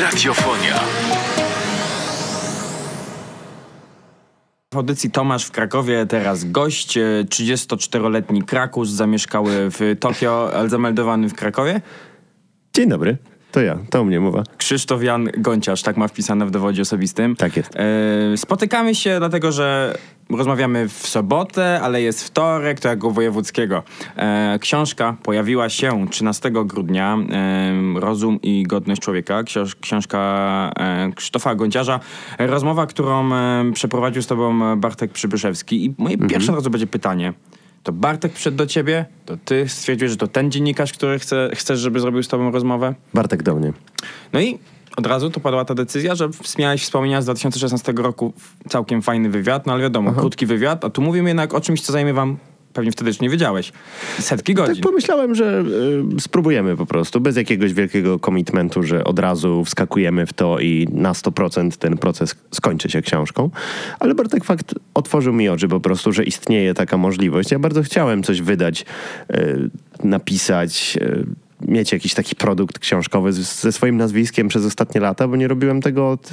Radiofonia. W audycji Tomasz w Krakowie, teraz gość, e, 34-letni Krakus, zamieszkały w Tokio, ale zameldowany w Krakowie. Dzień dobry, to ja, to u mnie mowa. Krzysztof Jan Gonciarz, tak ma wpisane w dowodzie osobistym. Tak jest. E, spotykamy się dlatego, że rozmawiamy w sobotę, ale jest wtorek, to jak u wojewódzkiego. E, książka pojawiła się 13 grudnia, e, Rozum i godność człowieka, książ książka e, Krzysztofa Gonciarza. Rozmowa, którą e, przeprowadził z tobą Bartek Przybyszewski. I moje pierwsze od razu będzie pytanie. To Bartek przyszedł do ciebie, to ty stwierdziłeś, że to ten dziennikarz, który chce, chcesz, żeby zrobił z tobą rozmowę? Bartek do mnie. No i od razu to padła ta decyzja, że miałeś wspomnienia z 2016 roku, całkiem fajny wywiad, no ale wiadomo, krótki wywiad, a tu mówimy jednak o czymś, co zajmie wam, pewnie wtedy jeszcze nie wiedziałeś, setki Tak godzin. pomyślałem, że y, spróbujemy po prostu, bez jakiegoś wielkiego komitmentu, że od razu wskakujemy w to i na 100% ten proces skończy się książką. Ale Bartek fakt otworzył mi oczy po prostu, że istnieje taka możliwość. Ja bardzo chciałem coś wydać, y, napisać, y, mieć jakiś taki produkt książkowy z, ze swoim nazwiskiem przez ostatnie lata, bo nie robiłem tego od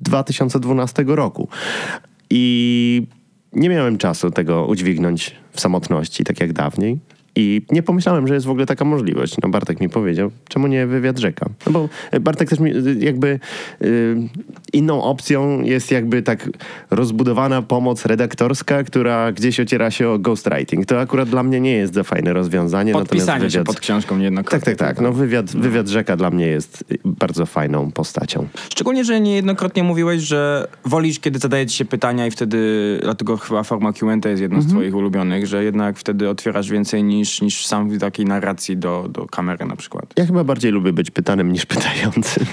2012 roku. I nie miałem czasu tego udźwignąć w samotności, tak jak dawniej. I nie pomyślałem, że jest w ogóle taka możliwość. No Bartek mi powiedział, czemu nie wywiad rzeka? No bo Bartek też mi y, jakby y, inną opcją jest jakby tak rozbudowana pomoc redaktorska, która gdzieś ociera się o ghostwriting. To akurat dla mnie nie jest za fajne rozwiązanie. Podpisanie natomiast się wywiad... pod książką niejednokrotnie. Tak, tak, tak. No wywiad, wywiad rzeka dla mnie jest bardzo fajną postacią. Szczególnie, że niejednokrotnie mówiłeś, że wolisz, kiedy zadaje ci się pytania i wtedy, dlatego chyba forma Q&A jest jedną z twoich ulubionych, że jednak wtedy otwierasz więcej niż, niż sam w takiej narracji do, do kamery na przykład. Ja chyba bardziej lubię być pytanym niż pytającym.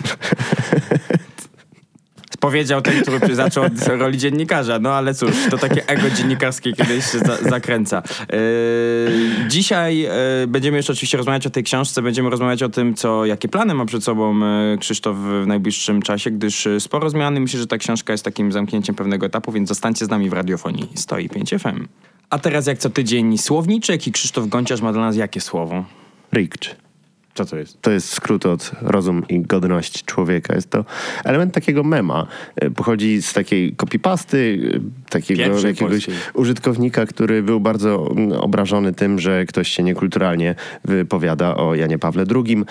Powiedział ten, który zaczął od roli dziennikarza. No ale cóż, to takie ego dziennikarskie kiedyś się za, zakręca. Yy, dzisiaj yy, będziemy jeszcze oczywiście rozmawiać o tej książce, będziemy rozmawiać o tym, co, jakie plany ma przed sobą yy, Krzysztof w najbliższym czasie, gdyż sporo zmiany. Myślę, że ta książka jest takim zamknięciem pewnego etapu, więc zostańcie z nami w radiofonii. Stoi 5 FM. A teraz jak co tydzień słowniczek i Krzysztof Gonciarz ma dla nas jakie słowo? Rikcz. Co to jest? To jest skrót od rozum i godność człowieka. Jest to element takiego mema. E, Pochodzi z takiej copypasty, e, takiego Pierwszej jakiegoś polskiej. użytkownika, który był bardzo mm, obrażony tym, że ktoś się niekulturalnie wypowiada o Janie Pawle II.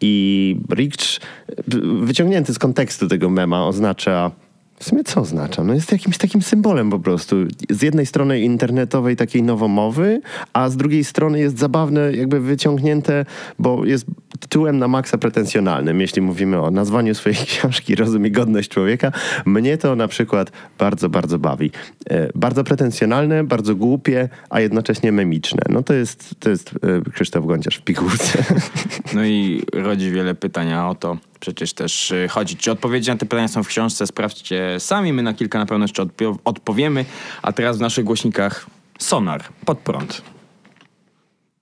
I Rikcz, e, wyciągnięty z kontekstu tego mema, oznacza w sumie co oznacza? No jest jakimś takim symbolem po prostu. Z jednej strony internetowej takiej nowomowy, a z drugiej strony jest zabawne, jakby wyciągnięte, bo jest tytułem na maksa pretensjonalnym, jeśli mówimy o nazwaniu swojej książki Rozum i godność człowieka. Mnie to na przykład bardzo, bardzo bawi. E, bardzo pretensjonalne, bardzo głupie, a jednocześnie memiczne. No to jest, to jest e, Krzysztof Gonciarz w pigułce. No i rodzi wiele pytań, a o to przecież też y, chodzi. Czy odpowiedzi na te pytania są w książce? Sprawdźcie sami, my na kilka na pewno jeszcze odpo- odpowiemy. A teraz w naszych głośnikach sonar, pod prąd.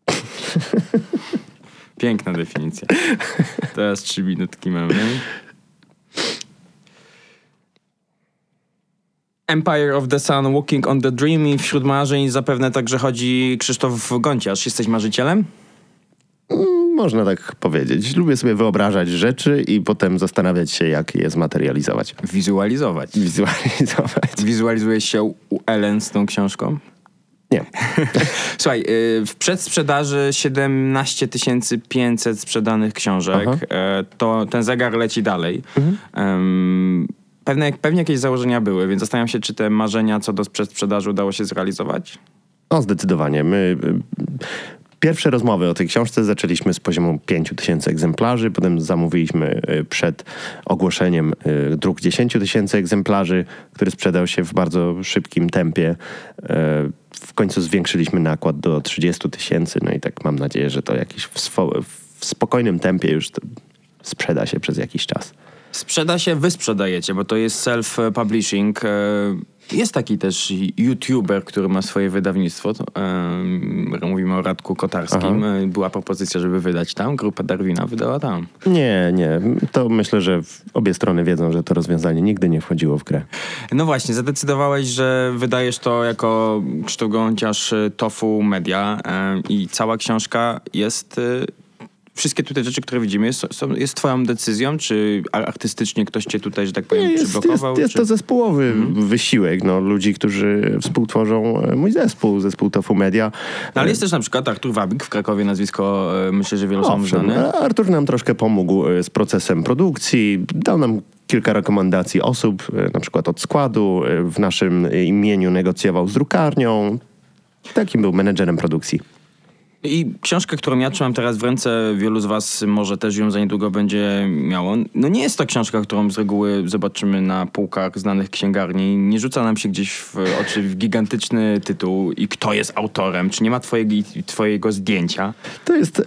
Piękna definicja. Teraz trzy minutki mamy. Empire of the Sun, Walking on the Dream i wśród marzeń zapewne także chodzi Krzysztof Gonciarz. Jesteś marzycielem? Można tak powiedzieć. Lubię sobie wyobrażać rzeczy i potem zastanawiać się, jak je zmaterializować. Wizualizować. Wizualizować. Wizualizujesz się u Ellen z tą książką? Nie. Słuchaj, y, w przedsprzedaży 17 500 sprzedanych książek. Aha. E, To ten zegar leci dalej. Em, Pewne, pewnie jakieś założenia były, więc zastanawiam się, czy te marzenia co do przedsprzedaży udało się zrealizować? No, zdecydowanie. My pierwsze rozmowy o tej książce zaczęliśmy z poziomu 5000 egzemplarzy, potem zamówiliśmy y, przed ogłoszeniem y, druk 10 tysięcy egzemplarzy, który sprzedał się w bardzo szybkim tempie. Y, W końcu zwiększyliśmy nakład do 30 tysięcy, no i tak mam nadzieję, że to jakiś w, w spokojnym tempie już sprzeda się przez jakiś czas. Sprzeda się, wy sprzedajecie, bo to jest self-publishing. E, Jest taki też youtuber, który ma swoje wydawnictwo. To, em, mówimy o Radku Kotarskim. E, Była propozycja, żeby wydać tam. Grupa Darwina wydała tam. Nie, nie. To myślę, że obie strony wiedzą, że to rozwiązanie nigdy nie wchodziło w grę. No właśnie, zadecydowałeś, że wydajesz to jako Gąciarz y, Tofu Media e, i cała książka jest y, wszystkie tutaj rzeczy, które widzimy, jest, są, jest twoją decyzją, czy artystycznie ktoś cię tutaj, że tak powiem, jest, przyblokował? Jest, jest czy... to zespołowy mhm. wysiłek no, ludzi, którzy współtworzą e, mój zespół, zespół Tofu Media. No, ale jest też na przykład Artur Wabik w Krakowie, nazwisko e, myślę, że wielu osobom znane. Artur nam troszkę pomógł z procesem produkcji, dał nam kilka rekomendacji osób, na przykład od składu, w naszym imieniu negocjował z drukarnią. Takim był menedżerem produkcji. I książkę, którą ja trzymam teraz w ręce, wielu z was może też ją za niedługo będzie miało. No nie jest to książka, którą z reguły zobaczymy na półkach znanych księgarni. Nie rzuca nam się gdzieś w oczy w gigantyczny tytuł i kto jest autorem, czy nie ma twojego, twojego zdjęcia. To jest...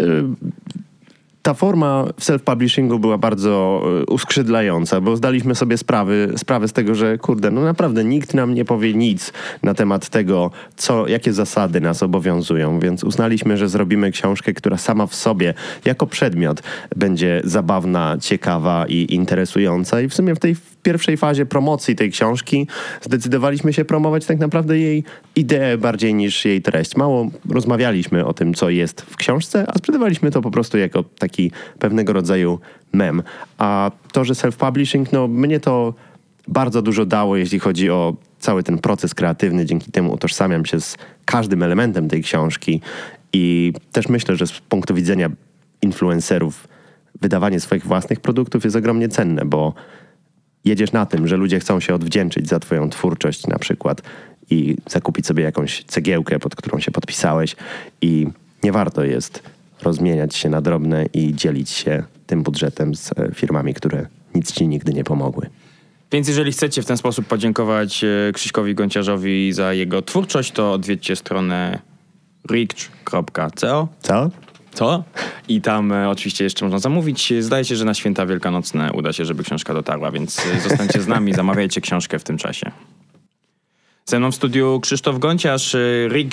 Ta forma w self-publishingu była bardzo e, uskrzydlająca, bo zdaliśmy sobie sprawy, sprawę z tego, że kurde, no naprawdę nikt nam nie powie nic na temat tego, co, jakie zasady nas obowiązują, więc uznaliśmy, że zrobimy książkę, która sama w sobie, jako przedmiot, będzie zabawna, ciekawa i interesująca i w sumie w tej pierwszej fazie promocji tej książki zdecydowaliśmy się promować tak naprawdę jej ideę bardziej niż jej treść. Mało rozmawialiśmy o tym, co jest w książce, a sprzedawaliśmy to po prostu jako taki pewnego rodzaju mem. A to, że self-publishing, no mnie to bardzo dużo dało, jeśli chodzi o cały ten proces kreatywny. Dzięki temu utożsamiam się z każdym elementem tej książki i też myślę, że z punktu widzenia influencerów wydawanie swoich własnych produktów jest ogromnie cenne, bo jedziesz na tym, że ludzie chcą się odwdzięczyć za twoją twórczość na przykład i zakupić sobie jakąś cegiełkę, pod którą się podpisałeś i nie warto jest rozmieniać się na drobne i dzielić się tym budżetem z e, firmami, które nic ci nigdy nie pomogły. Więc jeżeli chcecie w ten sposób podziękować e, Krzyśkowi Gonciarzowi za jego twórczość, to odwiedźcie stronę rich.co. Co? Co? I tam e, oczywiście jeszcze można zamówić. Zdaje się, że na święta wielkanocne uda się, żeby książka dotarła, więc zostańcie z nami, zamawiajcie książkę w tym czasie. Ze mną w studiu Krzysztof Gonciarz. Rich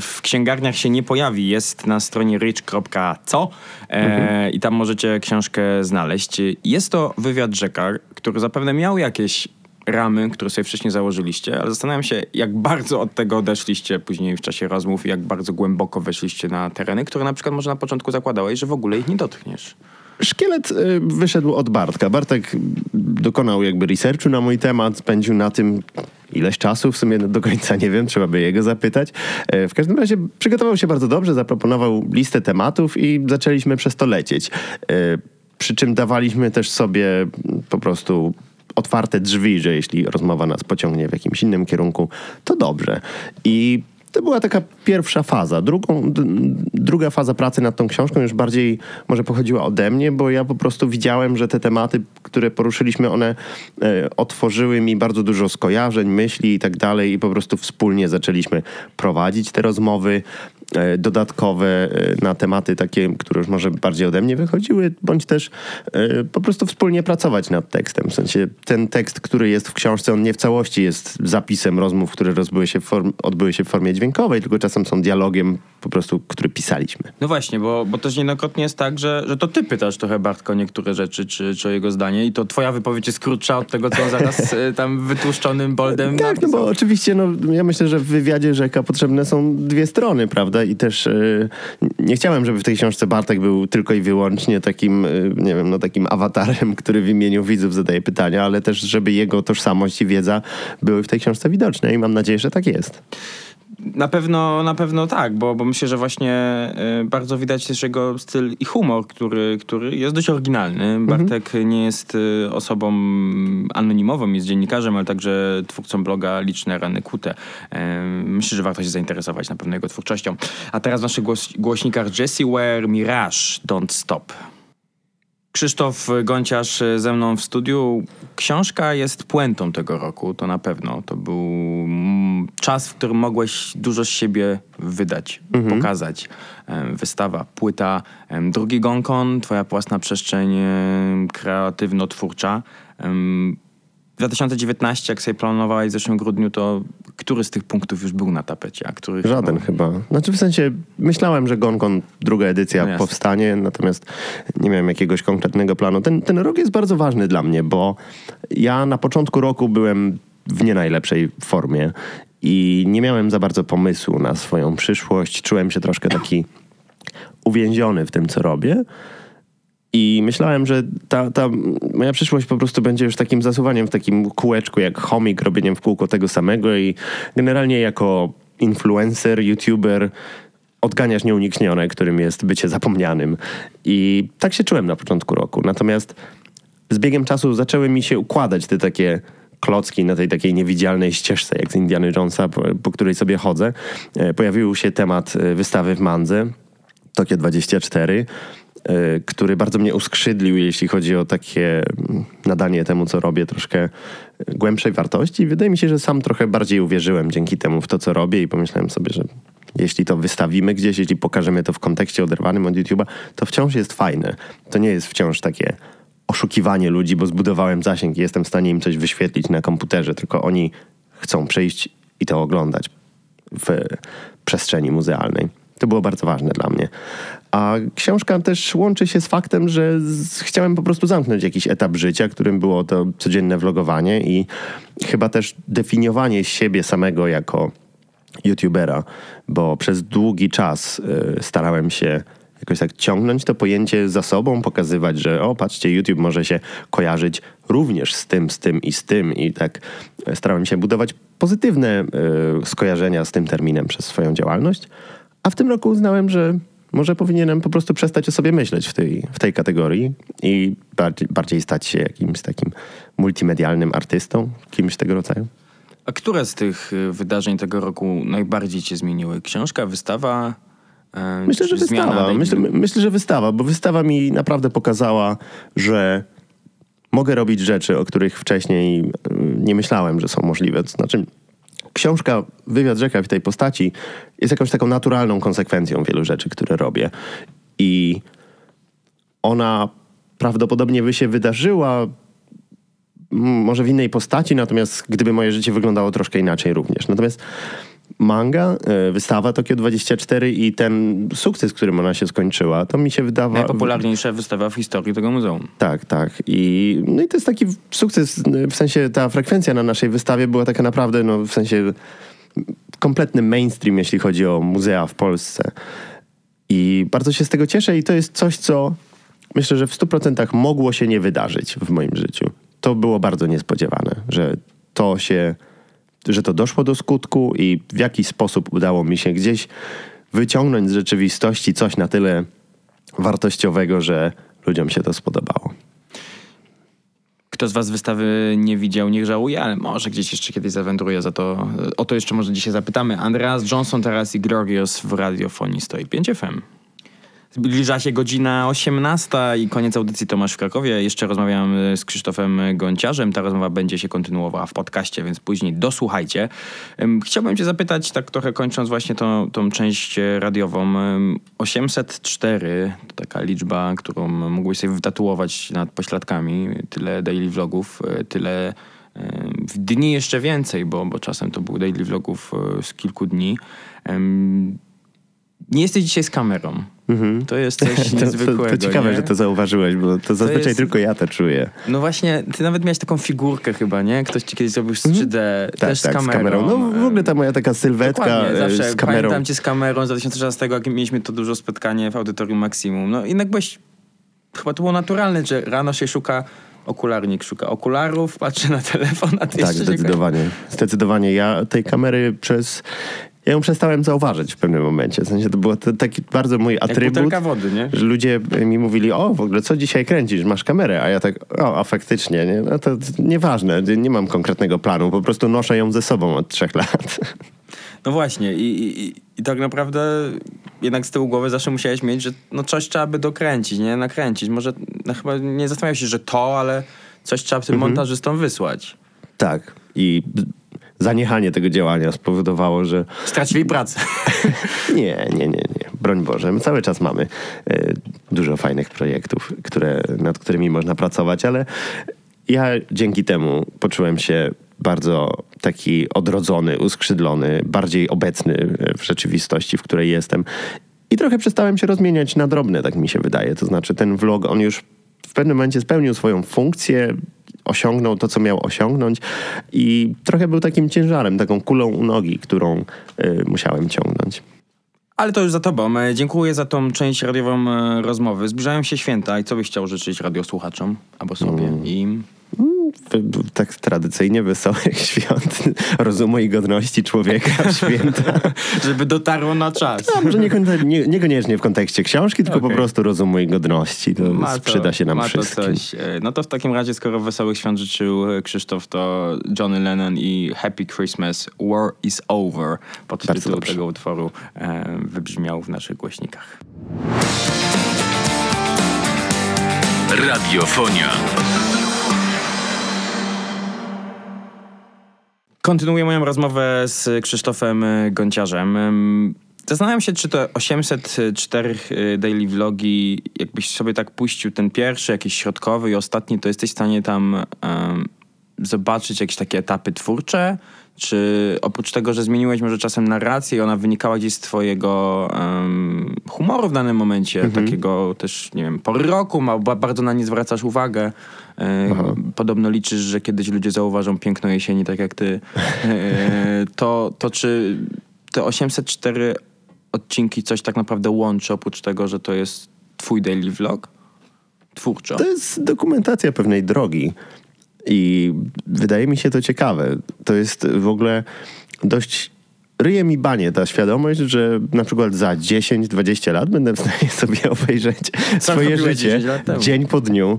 w księgarniach się nie pojawi. Jest na stronie rich.co e, mhm. i tam możecie książkę znaleźć. Jest to wywiad rzeka, który zapewne miał jakieś ramy, które sobie wcześniej założyliście, ale zastanawiam się, jak bardzo od tego odeszliście później w czasie rozmów i jak bardzo głęboko weszliście na tereny, które na przykład może na początku zakładałeś, że w ogóle ich nie dotkniesz. Szkielet y, wyszedł od Bartka. Bartek dokonał jakby researchu na mój temat, spędził na tym ileś czasu, w sumie do końca nie wiem, trzeba by jego zapytać. E, w każdym razie przygotował się bardzo dobrze, zaproponował listę tematów i zaczęliśmy przez to lecieć. E, przy czym dawaliśmy też sobie po prostu otwarte drzwi, że jeśli rozmowa nas pociągnie w jakimś innym kierunku, to dobrze. I to była taka pierwsza faza. Drugą, druga faza pracy nad tą książką już bardziej może pochodziła ode mnie, bo ja po prostu widziałem, że te tematy, które poruszyliśmy, one e, otworzyły mi bardzo dużo skojarzeń, myśli i tak dalej i po prostu wspólnie zaczęliśmy prowadzić te rozmowy. E, dodatkowe e, na tematy takie, które już może bardziej ode mnie wychodziły, bądź też e, po prostu wspólnie pracować nad tekstem. W sensie ten tekst, który jest w książce, on nie w całości jest zapisem rozmów, które się form, odbyły się w formie dźwiękowej, tylko czasem są dialogiem po prostu, który pisaliśmy. No właśnie, bo, bo też niejednokrotnie jest tak, że, że to ty pytasz trochę Bartko niektóre rzeczy, czy, czy o jego zdanie i to twoja wypowiedź jest krótsza od tego, co on zaraz tam wytłuszczonym boldem Tak, napisał. no bo oczywiście, no ja myślę, że w wywiadzie Rzeka potrzebne są dwie strony, prawda? I też y, nie chciałem, żeby w tej książce Bartek był tylko i wyłącznie takim, y, nie wiem, no takim awatarem, który w imieniu widzów zadaje pytania, ale też, żeby jego tożsamość i wiedza były w tej książce widoczne i mam nadzieję, że tak jest. Na pewno, na pewno tak, bo, bo myślę, że właśnie y, bardzo widać też jego styl i humor, który, który jest dość oryginalny. Mhm. Bartek nie jest y, osobą anonimową, jest dziennikarzem, ale także twórcą bloga Liczne Rany Kute. Y, myślę, że warto się zainteresować na pewno jego twórczością. A teraz w naszych głos głośnikach Jessie Ware, Mirage, Don't Stop. Krzysztof Gonciarz ze mną w studiu. Książka jest puentą tego roku, to na pewno. To był czas, w którym mogłeś dużo z siebie wydać, mhm. pokazać. Wystawa, płyta, drugi Gonkon, twoja własna przestrzeń kreatywno-twórcza. 2019, jak sobie planowałeś w zeszłym grudniu, to który z tych punktów już był na tapecie, a który Żaden chyba. chyba. Znaczy w sensie myślałem, że Gonkon druga edycja no powstanie, natomiast nie miałem jakiegoś konkretnego planu. Ten, ten rok jest bardzo ważny dla mnie, bo ja na początku roku byłem w nie najlepszej formie i nie miałem za bardzo pomysłu na swoją przyszłość. Czułem się troszkę taki uwięziony w tym, co robię. I myślałem, że ta, ta moja przyszłość po prostu będzie już takim zasuwaniem w takim kółeczku, jak chomik, robieniem w kółko tego samego i generalnie jako influencer, youtuber odganiasz nieuniknione, którym jest bycie zapomnianym. I tak się czułem na początku roku. Natomiast z biegiem czasu zaczęły mi się układać te takie klocki na tej takiej niewidzialnej ścieżce, jak z Indiana Jonesa, po, po której sobie chodzę. E, pojawił się temat e, wystawy w Mandze, Tokio 24, e, który bardzo mnie uskrzydlił, jeśli chodzi o takie nadanie temu, co robię, troszkę głębszej wartości. Wydaje mi się, że sam trochę bardziej uwierzyłem dzięki temu w to, co robię i pomyślałem sobie, że jeśli to wystawimy gdzieś, jeśli pokażemy to w kontekście oderwanym od YouTube'a, to wciąż jest fajne. To nie jest wciąż takie oszukiwanie ludzi, bo zbudowałem zasięg i jestem w stanie im coś wyświetlić na komputerze, tylko oni chcą przyjść i to oglądać w przestrzeni muzealnej. To było bardzo ważne dla mnie. A książka też łączy się z faktem, że z, chciałem po prostu zamknąć jakiś etap życia, którym było to codzienne vlogowanie i chyba też definiowanie siebie samego jako youtubera, bo przez długi czas y, starałem się jakoś tak ciągnąć to pojęcie za sobą, pokazywać, że o, patrzcie, YouTube może się kojarzyć również z tym, z tym i z tym i tak starałem się budować pozytywne y, skojarzenia z tym terminem przez swoją działalność, a w tym roku uznałem, że może powinienem po prostu przestać o sobie myśleć w tej, w tej kategorii i bardziej, bardziej stać się jakimś takim multimedialnym artystą, kimś tego rodzaju. A które z tych y, wydarzeń tego roku najbardziej cię zmieniły? Książka, wystawa? E, myślę, że wystawa. Myślę, myślę, że wystawa, bo wystawa mi naprawdę pokazała, że mogę robić rzeczy, o których wcześniej y, nie myślałem, że są możliwe. To znaczy, książka Wywiad Rzeka w tej postaci jest jakąś taką naturalną konsekwencją wielu rzeczy, które robię. I ona prawdopodobnie by się wydarzyła może w innej postaci, natomiast gdyby moje życie wyglądało troszkę inaczej również. Natomiast manga, e, wystawa Tokio 24 i ten sukces, którym ona się skończyła, to mi się wydawało... Najpopularniejsza wystawa w historii tego muzeum. Tak, tak. I, no i to jest taki sukces, w sensie ta frekwencja na naszej wystawie była taka naprawdę, no w sensie kompletny mainstream, jeśli chodzi o muzea w Polsce. I bardzo się z tego cieszę i to jest coś, co myślę, że w 100% mogło się nie wydarzyć w moim życiu. To było bardzo niespodziewane, że to się że to doszło do skutku i w jaki sposób udało mi się gdzieś wyciągnąć z rzeczywistości coś na tyle wartościowego, że ludziom się to spodobało. Kto z was wystawy nie widział, niech żałuje, ale może gdzieś jeszcze kiedyś zawędruje za to. O to jeszcze może dzisiaj zapytamy. Andreas Johnson teraz i Georgios w radiofonii stoi 5 FM. Zbliża się godzina 18 i koniec audycji Tomasz w Krakowie. Jeszcze rozmawiam z Krzysztofem Gonciarzem. Ta rozmowa będzie się kontynuowała w podcaście, więc później dosłuchajcie. Chciałbym cię zapytać, tak trochę kończąc właśnie tą, tą część radiową. 804 to taka liczba, którą mógłbyś sobie wytatuować nad pośladkami. Tyle daily vlogów, e, tyle w dni jeszcze więcej, bo, bo czasem to był daily vlogów e, z kilku dni. Nie jesteś dzisiaj z kamerą. Mhm. To jest coś niezwykłego. To, to, to ciekawe, nie? że to zauważyłeś, bo to zazwyczaj to jest... tylko ja to czuję. No właśnie, ty nawet miałeś taką figurkę chyba, nie? Ktoś ci kiedyś zrobił 3D, mhm. tak, też tak, z, kamerą. z kamerą. No w ogóle ta moja taka sylwetka e, zawsze z kamerą. Pamiętam cię z kamerą z 2016, jak mieliśmy to dużo spotkanie w Audytorium Maksimum. No jednak byłeś, chyba to było naturalne, że rano się szuka okularnik szuka okularów, patrzy na telefon, a ty Tak, zdecydowanie. Zdecydowanie. Ja tej kamery przez ja ją przestałem zauważyć w pewnym momencie. W sensie to był taki bardzo mój atrybut. Jak wody, nie? Że ludzie mi mówili, o w ogóle co dzisiaj kręcisz, masz kamerę, a ja tak, o a faktycznie, nie? No to nieważne, nie mam konkretnego planu, po prostu noszę ją ze sobą od trzech lat. No właśnie i, i, i tak naprawdę jednak z tyłu głowy zawsze musiałeś mieć, że no coś trzeba by dokręcić, nie? Nakręcić. Może no chyba nie zastanawiał się, że to, ale coś trzeba tym mhm. montażystom wysłać. Tak i zaniechanie tego działania spowodowało, że... Stracili pracę. nie, nie, nie, nie. Broń Boże. My cały czas mamy e, dużo fajnych projektów, które, nad którymi można pracować, ale ja dzięki temu poczułem się bardzo taki odrodzony, uskrzydlony, bardziej obecny w rzeczywistości, w której jestem. I trochę przestałem się rozmieniać na drobne, tak mi się wydaje. To znaczy ten vlog, on już w pewnym momencie spełnił swoją funkcję, osiągnął to, co miał osiągnąć i trochę był takim ciężarem, taką kulą u nogi, którą y, musiałem ciągnąć. Ale to już za tobą. E, Dziękuję za tą część radiową e, rozmowy. Zbliżają się święta i co byś chciał życzyć radiosłuchaczom albo sobie im? W- w- Tak tradycyjnie wesołych świąt, rozumu i godności człowieka w święta. Żeby dotarło na czas. A może niekoniecznie, nie, niekoniecznie w kontekście książki, tylko po Okej. prostu rozumu i godności. To Ma to- przyda się nam ma to wszystkim. coś. E, No to w takim razie, skoro Wesołych Świąt życzył e, Krzysztof, to Johnny Lennon i Happy Christmas, War is Over, podtytuł dobrze. tego utworu e, wybrzmiał w naszych głośnikach. Radiofonia. Kontynuuję moją rozmowę z Krzysztofem e, Gąciarzem. Em, Zastanawiam się, czy to 804 e, daily vlogi, jakbyś sobie tak puścił ten pierwszy, jakiś środkowy i ostatni, to jesteś w stanie tam em, zobaczyć jakieś takie etapy twórcze? Czy oprócz tego, że zmieniłeś może czasem narrację i ona wynikała gdzieś z twojego em, humoru w danym momencie, takiego też, nie wiem, pory roku, ma, ba- bardzo na nie zwracasz uwagę. E, podobno liczysz, że kiedyś ludzie zauważą piękno jesieni, tak jak ty. E, to, to czy te 804 odcinki coś tak naprawdę łączy, oprócz tego, że to jest twój daily vlog? Twórczo. To jest dokumentacja pewnej drogi. I wydaje mi się to ciekawe. To jest w ogóle dość. Ryje mi banie ta świadomość, że na przykład za 10-20 lat będę w stanie sobie obejrzeć swoje robiłeś życie 10 lat temu? dzień po dniu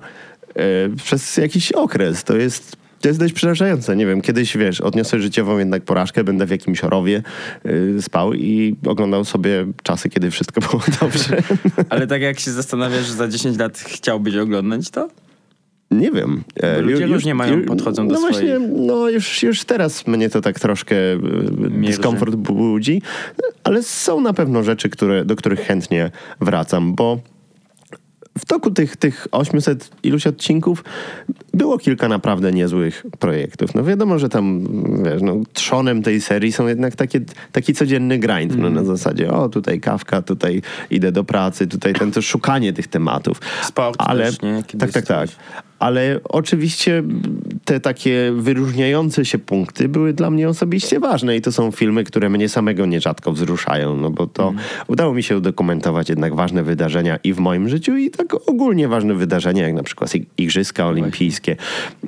e, przez jakiś okres. To jest. To jest dość przerażające. Nie wiem, kiedyś, wiesz, odniosę życiową jednak porażkę, będę w jakimś rowie y, spał i oglądał sobie czasy, kiedy wszystko było dobrze. Ale tak jak się zastanawiasz, że za 10 lat chciałbyś oglądać to? Nie wiem. E, Bo ludzie ju- różnie mają, podchodzą do no właśnie, swoich. no już, już teraz mnie to tak troszkę e, dyskomfort budzi, ale są na pewno rzeczy, które, do których chętnie wracam, bo w toku tych, tych 800 iluś odcinków było kilka naprawdę niezłych projektów. No wiadomo, że tam, wiesz, no, trzonem tej serii są jednak takie, taki codzienny grind, no, Mhm. na zasadzie, o tutaj kawka, tutaj idę do pracy, tutaj ten, to szukanie tych tematów. Sport Ale, też, nie? Kiedyś tak, tak, tak. Ale oczywiście te takie wyróżniające się punkty były dla mnie osobiście ważne i to są filmy, które mnie samego nierzadko wzruszają, no bo to udało mi się udokumentować jednak ważne wydarzenia i w moim życiu i tak ogólnie ważne wydarzenia, jak na przykład ig- Igrzyska Olimpijskie,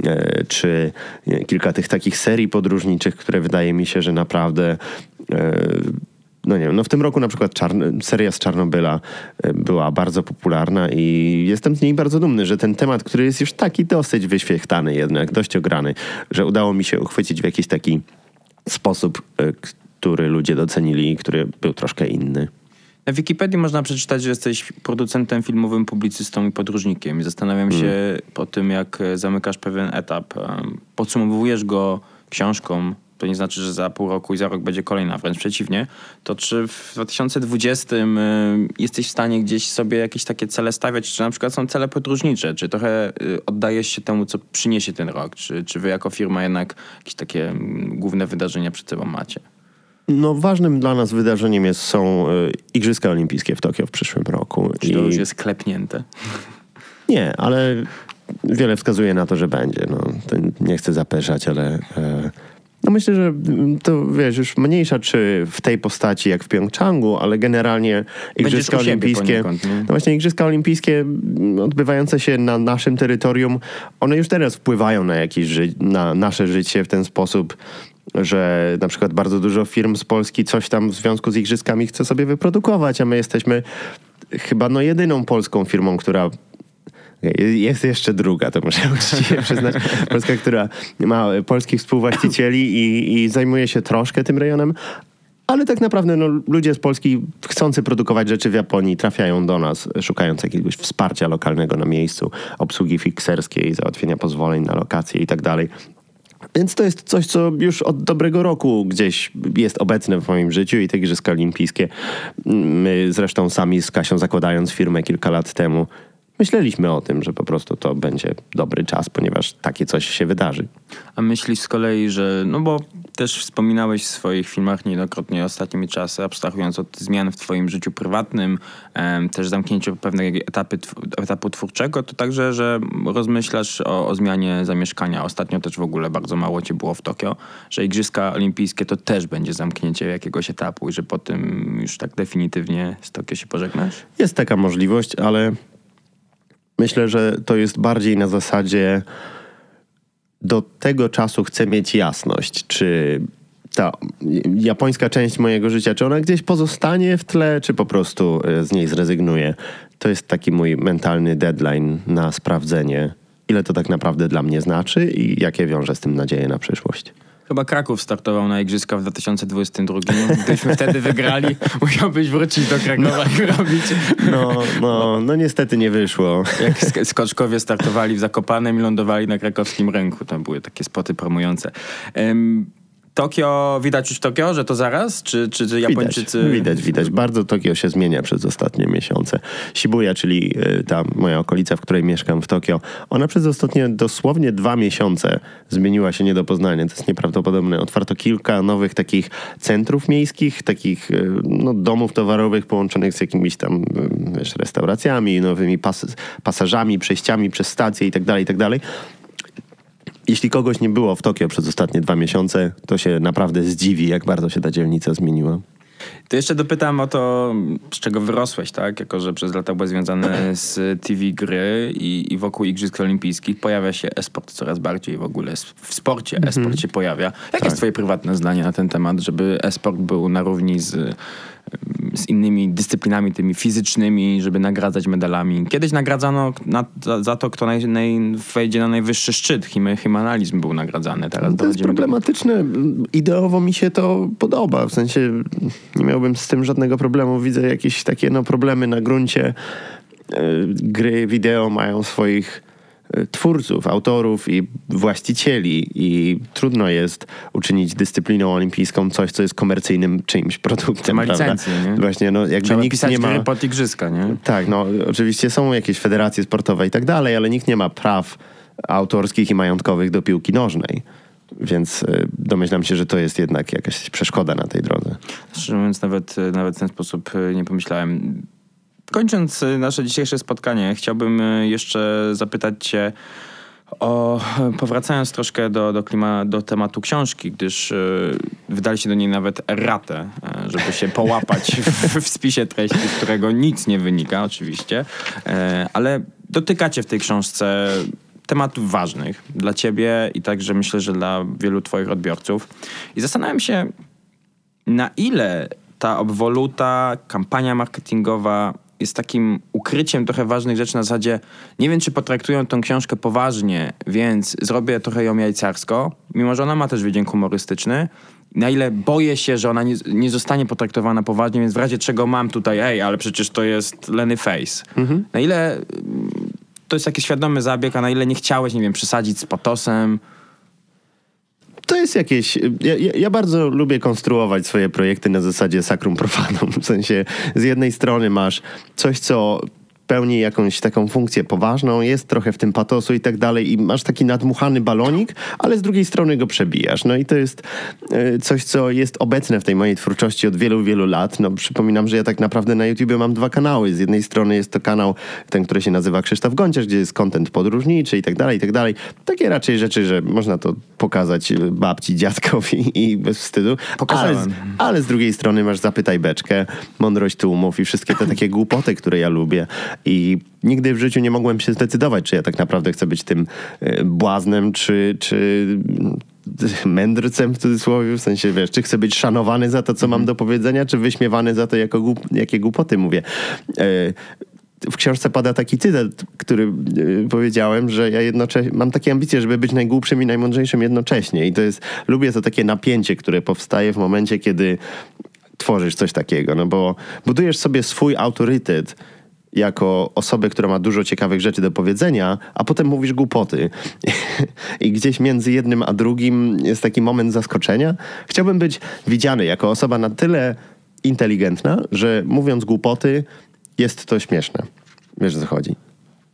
e, czy e, kilka tych takich serii podróżniczych, które wydaje mi się, że naprawdę e, no nie wiem, no w tym roku na przykład Czarn- seria z Czarnobyla e, była bardzo popularna i jestem z niej bardzo dumny, że ten temat, który jest już taki dosyć wyświechtany jednak, dość ograny, że udało mi się uchwycić w jakiś taki sposób, e, który ludzie docenili i który był troszkę inny. Na Wikipedii można przeczytać, że jesteś producentem filmowym, publicystą i podróżnikiem. I zastanawiam się po tym, jak zamykasz pewien etap. Podsumowujesz go książką, to nie znaczy, że za pół roku i za rok będzie kolejna, wręcz przeciwnie. To czy w 2020 em, jesteś w stanie gdzieś sobie jakieś takie cele stawiać, czy na przykład są cele podróżnicze, czy trochę y, oddajesz się temu, co przyniesie ten rok, czy, czy wy jako firma jednak jakieś takie mm, główne wydarzenia przed sobą macie? No ważnym dla nas wydarzeniem jest, są e, Igrzyska Olimpijskie w Tokio w przyszłym roku. Czy to już jest klepnięte? Nie, ale wiele wskazuje na to, że będzie. No, nie chcę zapeszać, ale e, no myślę, że mm, to wiesz, już mniejsza czy w tej postaci jak w Pjongczangu, ale generalnie Igrzyska Olimpijskie. poniekąd, nie? No właśnie Igrzyska Olimpijskie mm, odbywające się na naszym terytorium, one już teraz wpływają na jakieś ży- na nasze życie w ten sposób, że na przykład bardzo dużo firm z Polski coś tam w związku z igrzyskami chce sobie wyprodukować, a my jesteśmy chyba no jedyną polską firmą, która jest jeszcze druga, to muszę uczciwie przyznać. Polska, która ma polskich współwłaścicieli i, i zajmuje się troszkę tym rejonem, ale tak naprawdę no, ludzie z Polski chcący produkować rzeczy w Japonii trafiają do nas, szukając jakiegoś wsparcia lokalnego na miejscu, obsługi fikserskiej, załatwienia pozwoleń na lokacje i tak. Więc to jest coś, co już od dobrego roku gdzieś jest obecne w moim życiu i te Igrzyska Olimpijskie. My zresztą sami z Kasią zakładając firmę kilka lat temu, myśleliśmy o tym, że po prostu to będzie dobry czas, ponieważ takie coś się wydarzy. A myślisz z kolei, że, no bo też wspominałeś w swoich filmach niejednokrotnie ostatnimi czasy, abstrahując od zmian w twoim życiu prywatnym, em, też zamknięciu pewnego etapy, etapu twórczego, to także, że rozmyślasz o, o zmianie zamieszkania. Ostatnio też w ogóle bardzo mało cię było w Tokio, że Igrzyska Olimpijskie to też będzie zamknięcie jakiegoś etapu i że po tym już tak definitywnie z Tokio się pożegnasz? Jest taka możliwość, ale myślę, że to jest bardziej na zasadzie do tego czasu chcę mieć jasność, czy ta japońska część mojego życia, czy ona gdzieś pozostanie w tle, czy po prostu e, z niej zrezygnuję. To jest taki mój mentalny deadline na sprawdzenie, ile to tak naprawdę dla mnie znaczy i jakie wiąże z tym nadzieje na przyszłość. Chyba Kraków startował na Igrzyska w 2022. Gdybyśmy wtedy wygrali, musiałbyś wrócić do Krakowa i robić. No, no, no niestety nie wyszło. Jak sk- skoczkowie startowali w Zakopanem i lądowali na krakowskim rynku. To były takie spoty promujące. Em, Tokio, widać już Tokio, że to zaraz? Czy, czy, czy Japończycy... Widać, widać, widać. Bardzo Tokio się zmienia przez ostatnie miesiące. Shibuya, czyli y, ta moja okolica, w której mieszkam w Tokio, ona przez ostatnie dosłownie dwa miesiące zmieniła się nie do poznania. To jest nieprawdopodobne. Otwarto kilka nowych takich centrów miejskich, takich y, no, domów towarowych połączonych z jakimiś tam y, wiesz, restauracjami, nowymi pas pasażami, przejściami przez stacje itd., itd. Jeśli kogoś nie było w Tokio przez ostatnie dwa miesiące, to się naprawdę zdziwi, jak bardzo się ta dzielnica zmieniła. To jeszcze dopytam o to, z czego wyrosłeś, tak? Jako, że przez lata byłeś związany z TV gry i, i wokół Igrzysk Olimpijskich pojawia się esport coraz bardziej w ogóle. W sporcie esport się pojawia. Jakie Tak. jest twoje prywatne zdanie na ten temat, żeby esport był na równi z, z innymi dyscyplinami tymi fizycznymi, żeby nagradzać medalami? Kiedyś nagradzano na, za, za to, kto naj, naj, wejdzie na najwyższy szczyt. Him, Himanalizm był nagradzany. Teraz To jest dochodzimy do- problematyczne. Ideowo mi się to podoba. W sensie nie miałbym z tym żadnego problemu. Widzę jakieś takie no, problemy na gruncie. e, Gry wideo mają swoich twórców, autorów i właścicieli i trudno jest uczynić dyscypliną olimpijską coś, co jest komercyjnym czyimś produktem. Ma prawda? licencję, nie? Właśnie, no jakby Trzeba nikt nie ma... pod Igrzyska, nie? Tak, no oczywiście są jakieś federacje sportowe i tak dalej, ale nikt nie ma praw autorskich i majątkowych do piłki nożnej. Więc y, domyślam się, że to jest jednak jakaś przeszkoda na tej drodze. Szczerze mówiąc, nawet, nawet w ten sposób y, nie pomyślałem. Kończąc y, nasze dzisiejsze spotkanie, chciałbym y, jeszcze zapytać Cię o, powracając troszkę do, do, klima, do tematu książki, gdyż y, wydaliście do niej nawet ratę, y, żeby się połapać w, w spisie treści, z którego nic nie wynika oczywiście, y, ale dotykacie w tej książce tematów ważnych dla ciebie i także myślę, że dla wielu twoich odbiorców. I zastanawiam się, na ile ta obwoluta, kampania marketingowa jest takim ukryciem trochę ważnych rzeczy na zasadzie nie wiem, czy potraktują tą książkę poważnie, więc zrobię trochę ją jajcarsko, mimo że ona ma też wydźwięk humorystyczny. Na ile boję się, że ona nie, nie zostanie potraktowana poważnie, więc w razie czego mam tutaj, ej, ale przecież to jest Lenny Face. Na ile mm, to jest jakiś świadomy zabieg, a na ile nie chciałeś, nie wiem, przesadzić z patosem. To jest jakieś. Ja, ja, bardzo lubię konstruować swoje projekty na zasadzie sacrum profanum. W sensie, z jednej strony masz coś, co pełni jakąś taką funkcję poważną, jest trochę w tym patosu i tak dalej, i masz taki nadmuchany balonik, ale z drugiej strony go przebijasz. No i to jest e, coś, co jest obecne w tej mojej twórczości od wielu, wielu lat. No, przypominam, że ja tak naprawdę na YouTubie mam dwa kanały. Z jednej strony jest to kanał, ten, który się nazywa Krzysztof Gonciarz, gdzie jest content podróżniczy i tak dalej, i tak dalej. Takie raczej rzeczy, że można to pokazać e, babci, dziadkowi i bez wstydu. Ale z, ale z drugiej strony masz Zapytaj Beczkę, Mądrość Tłumów i wszystkie te takie głupoty, które ja lubię. I nigdy w życiu nie mogłem się zdecydować, czy ja tak naprawdę chcę być tym e, błaznem, czy, czy mędrcem w cudzysłowie, w sensie, wiesz, czy chcę być szanowany za to, co mam do powiedzenia, czy wyśmiewany za to, jako głup, jakie głupoty mówię. W książce pada taki cytat, który e, powiedziałem, że ja jednocześnie mam takie ambicje, żeby być najgłupszym i najmądrzejszym jednocześnie. I to jest, lubię to takie napięcie, które powstaje w momencie, kiedy tworzysz coś takiego, no bo budujesz sobie swój autorytet jako osobę, która ma dużo ciekawych rzeczy do powiedzenia, a potem mówisz głupoty. I gdzieś między jednym a drugim jest taki moment zaskoczenia. Chciałbym być widziany jako osoba na tyle inteligentna, że mówiąc głupoty jest to śmieszne. Wiesz o co chodzi.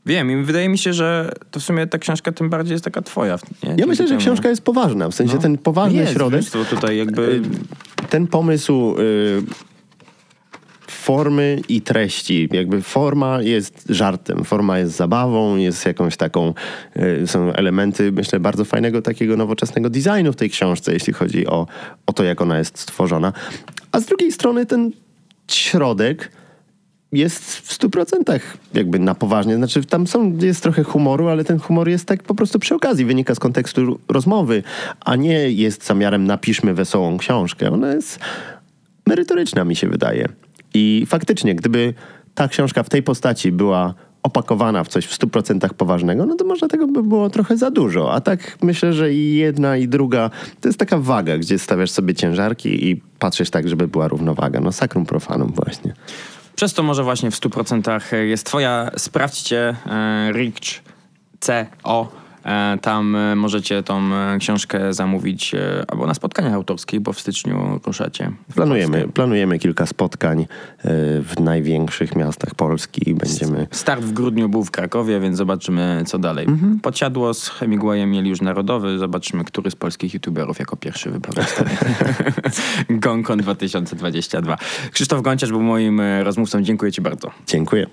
Wiem i wydaje mi się, że to w sumie ta książka tym bardziej jest taka twoja. Nie? Ja myślę, że książka jest poważna, w sensie No. ten poważny jest, środek, wiesz, to tutaj jakby... ten pomysł y, formy i treści. Jakby forma jest żartem, forma jest zabawą, jest jakąś taką, y, są elementy, myślę, bardzo fajnego takiego nowoczesnego designu w tej książce, jeśli chodzi o, o to, jak ona jest stworzona. A z drugiej strony ten środek jest w stu procentach jakby na poważnie. Znaczy tam są, jest trochę humoru, ale ten humor jest tak po prostu przy okazji, wynika z kontekstu rozmowy, a nie jest zamiarem napiszmy wesołą książkę. Ona jest merytoryczna mi się wydaje. I faktycznie, gdyby ta książka w tej postaci była opakowana w coś w 100% poważnego, no to może tego by było trochę za dużo. A tak myślę, że i jedna i druga to jest taka waga, gdzie stawiasz sobie ciężarki i patrzysz tak, żeby była równowaga. No sacrum profanum właśnie. Przez to może właśnie w 100% jest twoja. Sprawdźcie e, Rich CO. E, tam e, możecie tą e, książkę zamówić albo na spotkaniach autorskich, bo w styczniu ruszacie. w Planujemy, Polskę. planujemy kilka spotkań w największych miastach Polski będziemy... Start w grudniu był w Krakowie, więc zobaczymy co dalej. Mhm. Podsiadło z Hemingwayem mieli już narodowy. Zobaczymy, który z polskich youtuberów jako pierwszy wypowie Gonkon 2022. Krzysztof Gonciarz był moim rozmówcą. Dziękuję ci bardzo. Dziękuję.